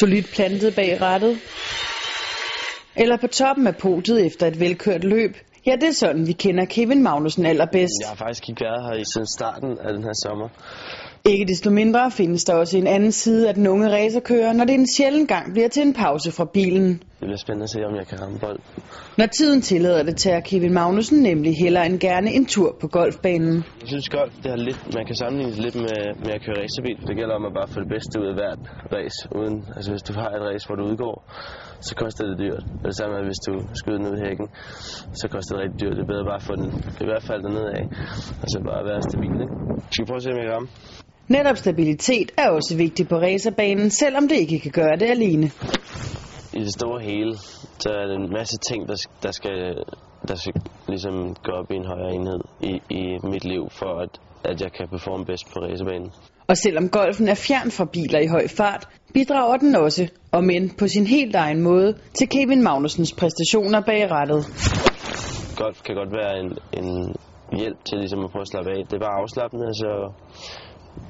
Solidt plantet bag rattet? Eller på toppen af podiet efter et velkørt løb? Ja, det er sådan, vi kender Kevin Magnussen allerbedst. Jeg har faktisk ikke været her siden starten af den her sommer. Ikke desto mindre findes der også en anden side af den unge racerkører, når det en sjældent gang bliver til en pause fra bilen. Det bliver spændende at se, om jeg kan ramme bold. Når tiden tillader det, tager Kevin Magnussen nemlig hellere end gerne en tur på golfbanen. Jeg synes golf, det har lidt, man kan sammenligne det lidt med, med at køre racerbil. Det gælder om at bare få det bedste ud af hvert race. Uden, altså hvis du har et race, hvor du udgår, så koster det dyrt. Og det samme med, hvis du skyder ned i hækken, så koster det rigtig dyrt. Det er bedre bare at få den i hvert fald derned af, og så bare være stabil. Ikke? Skal vi prøve at se, om jeg kan ramme? Netop stabilitet er også vigtigt på racerbanen, selvom det ikke kan gøre det alene. I det store hele, så er der en masse ting, der, der skal, der skal ligesom gå op i en højere enhed i, i mit liv, for at, at jeg kan performe bedst på racerbanen. Og selvom golfen er fjern fra biler i høj fart, bidrager den også, om end på sin helt egen måde, til Kevin Magnusens præstationer bag rattet. Golf kan godt være en, en hjælp til ligesom at prøve at slappe af. Det er bare afslappende, så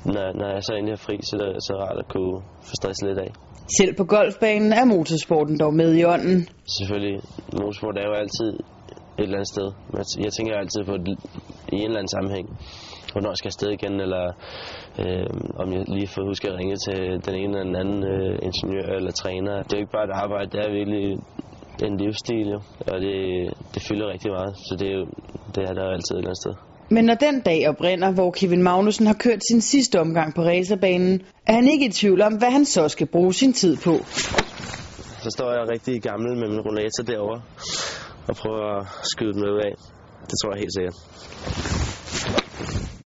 når, når jeg så endelig er fri, så er det så rart at kunne få stress lidt af. Selv på golfbanen er motorsporten dog med i ånden. Selvfølgelig, motorsport er jo altid et eller andet sted. Jeg tænker altid på det i en eller anden sammenhæng. Hvornår skal jeg afsted igen, eller øh, om jeg lige får huske at ringe til den ene eller den anden øh, ingeniør eller træner. Det er jo ikke bare et arbejde, det er virkelig en livsstil, jo. og det, det fylder rigtig meget. Så det er, jo, det er der altid et eller andet sted. Men når den dag oprinder, hvor Kevin Magnussen har kørt sin sidste omgang på racerbanen, er han ikke i tvivl om, hvad han så skal bruge sin tid på. Så står jeg rigtig gammel med min rollator derovre og prøver at skyde den med af. Det tror jeg helt sikkert.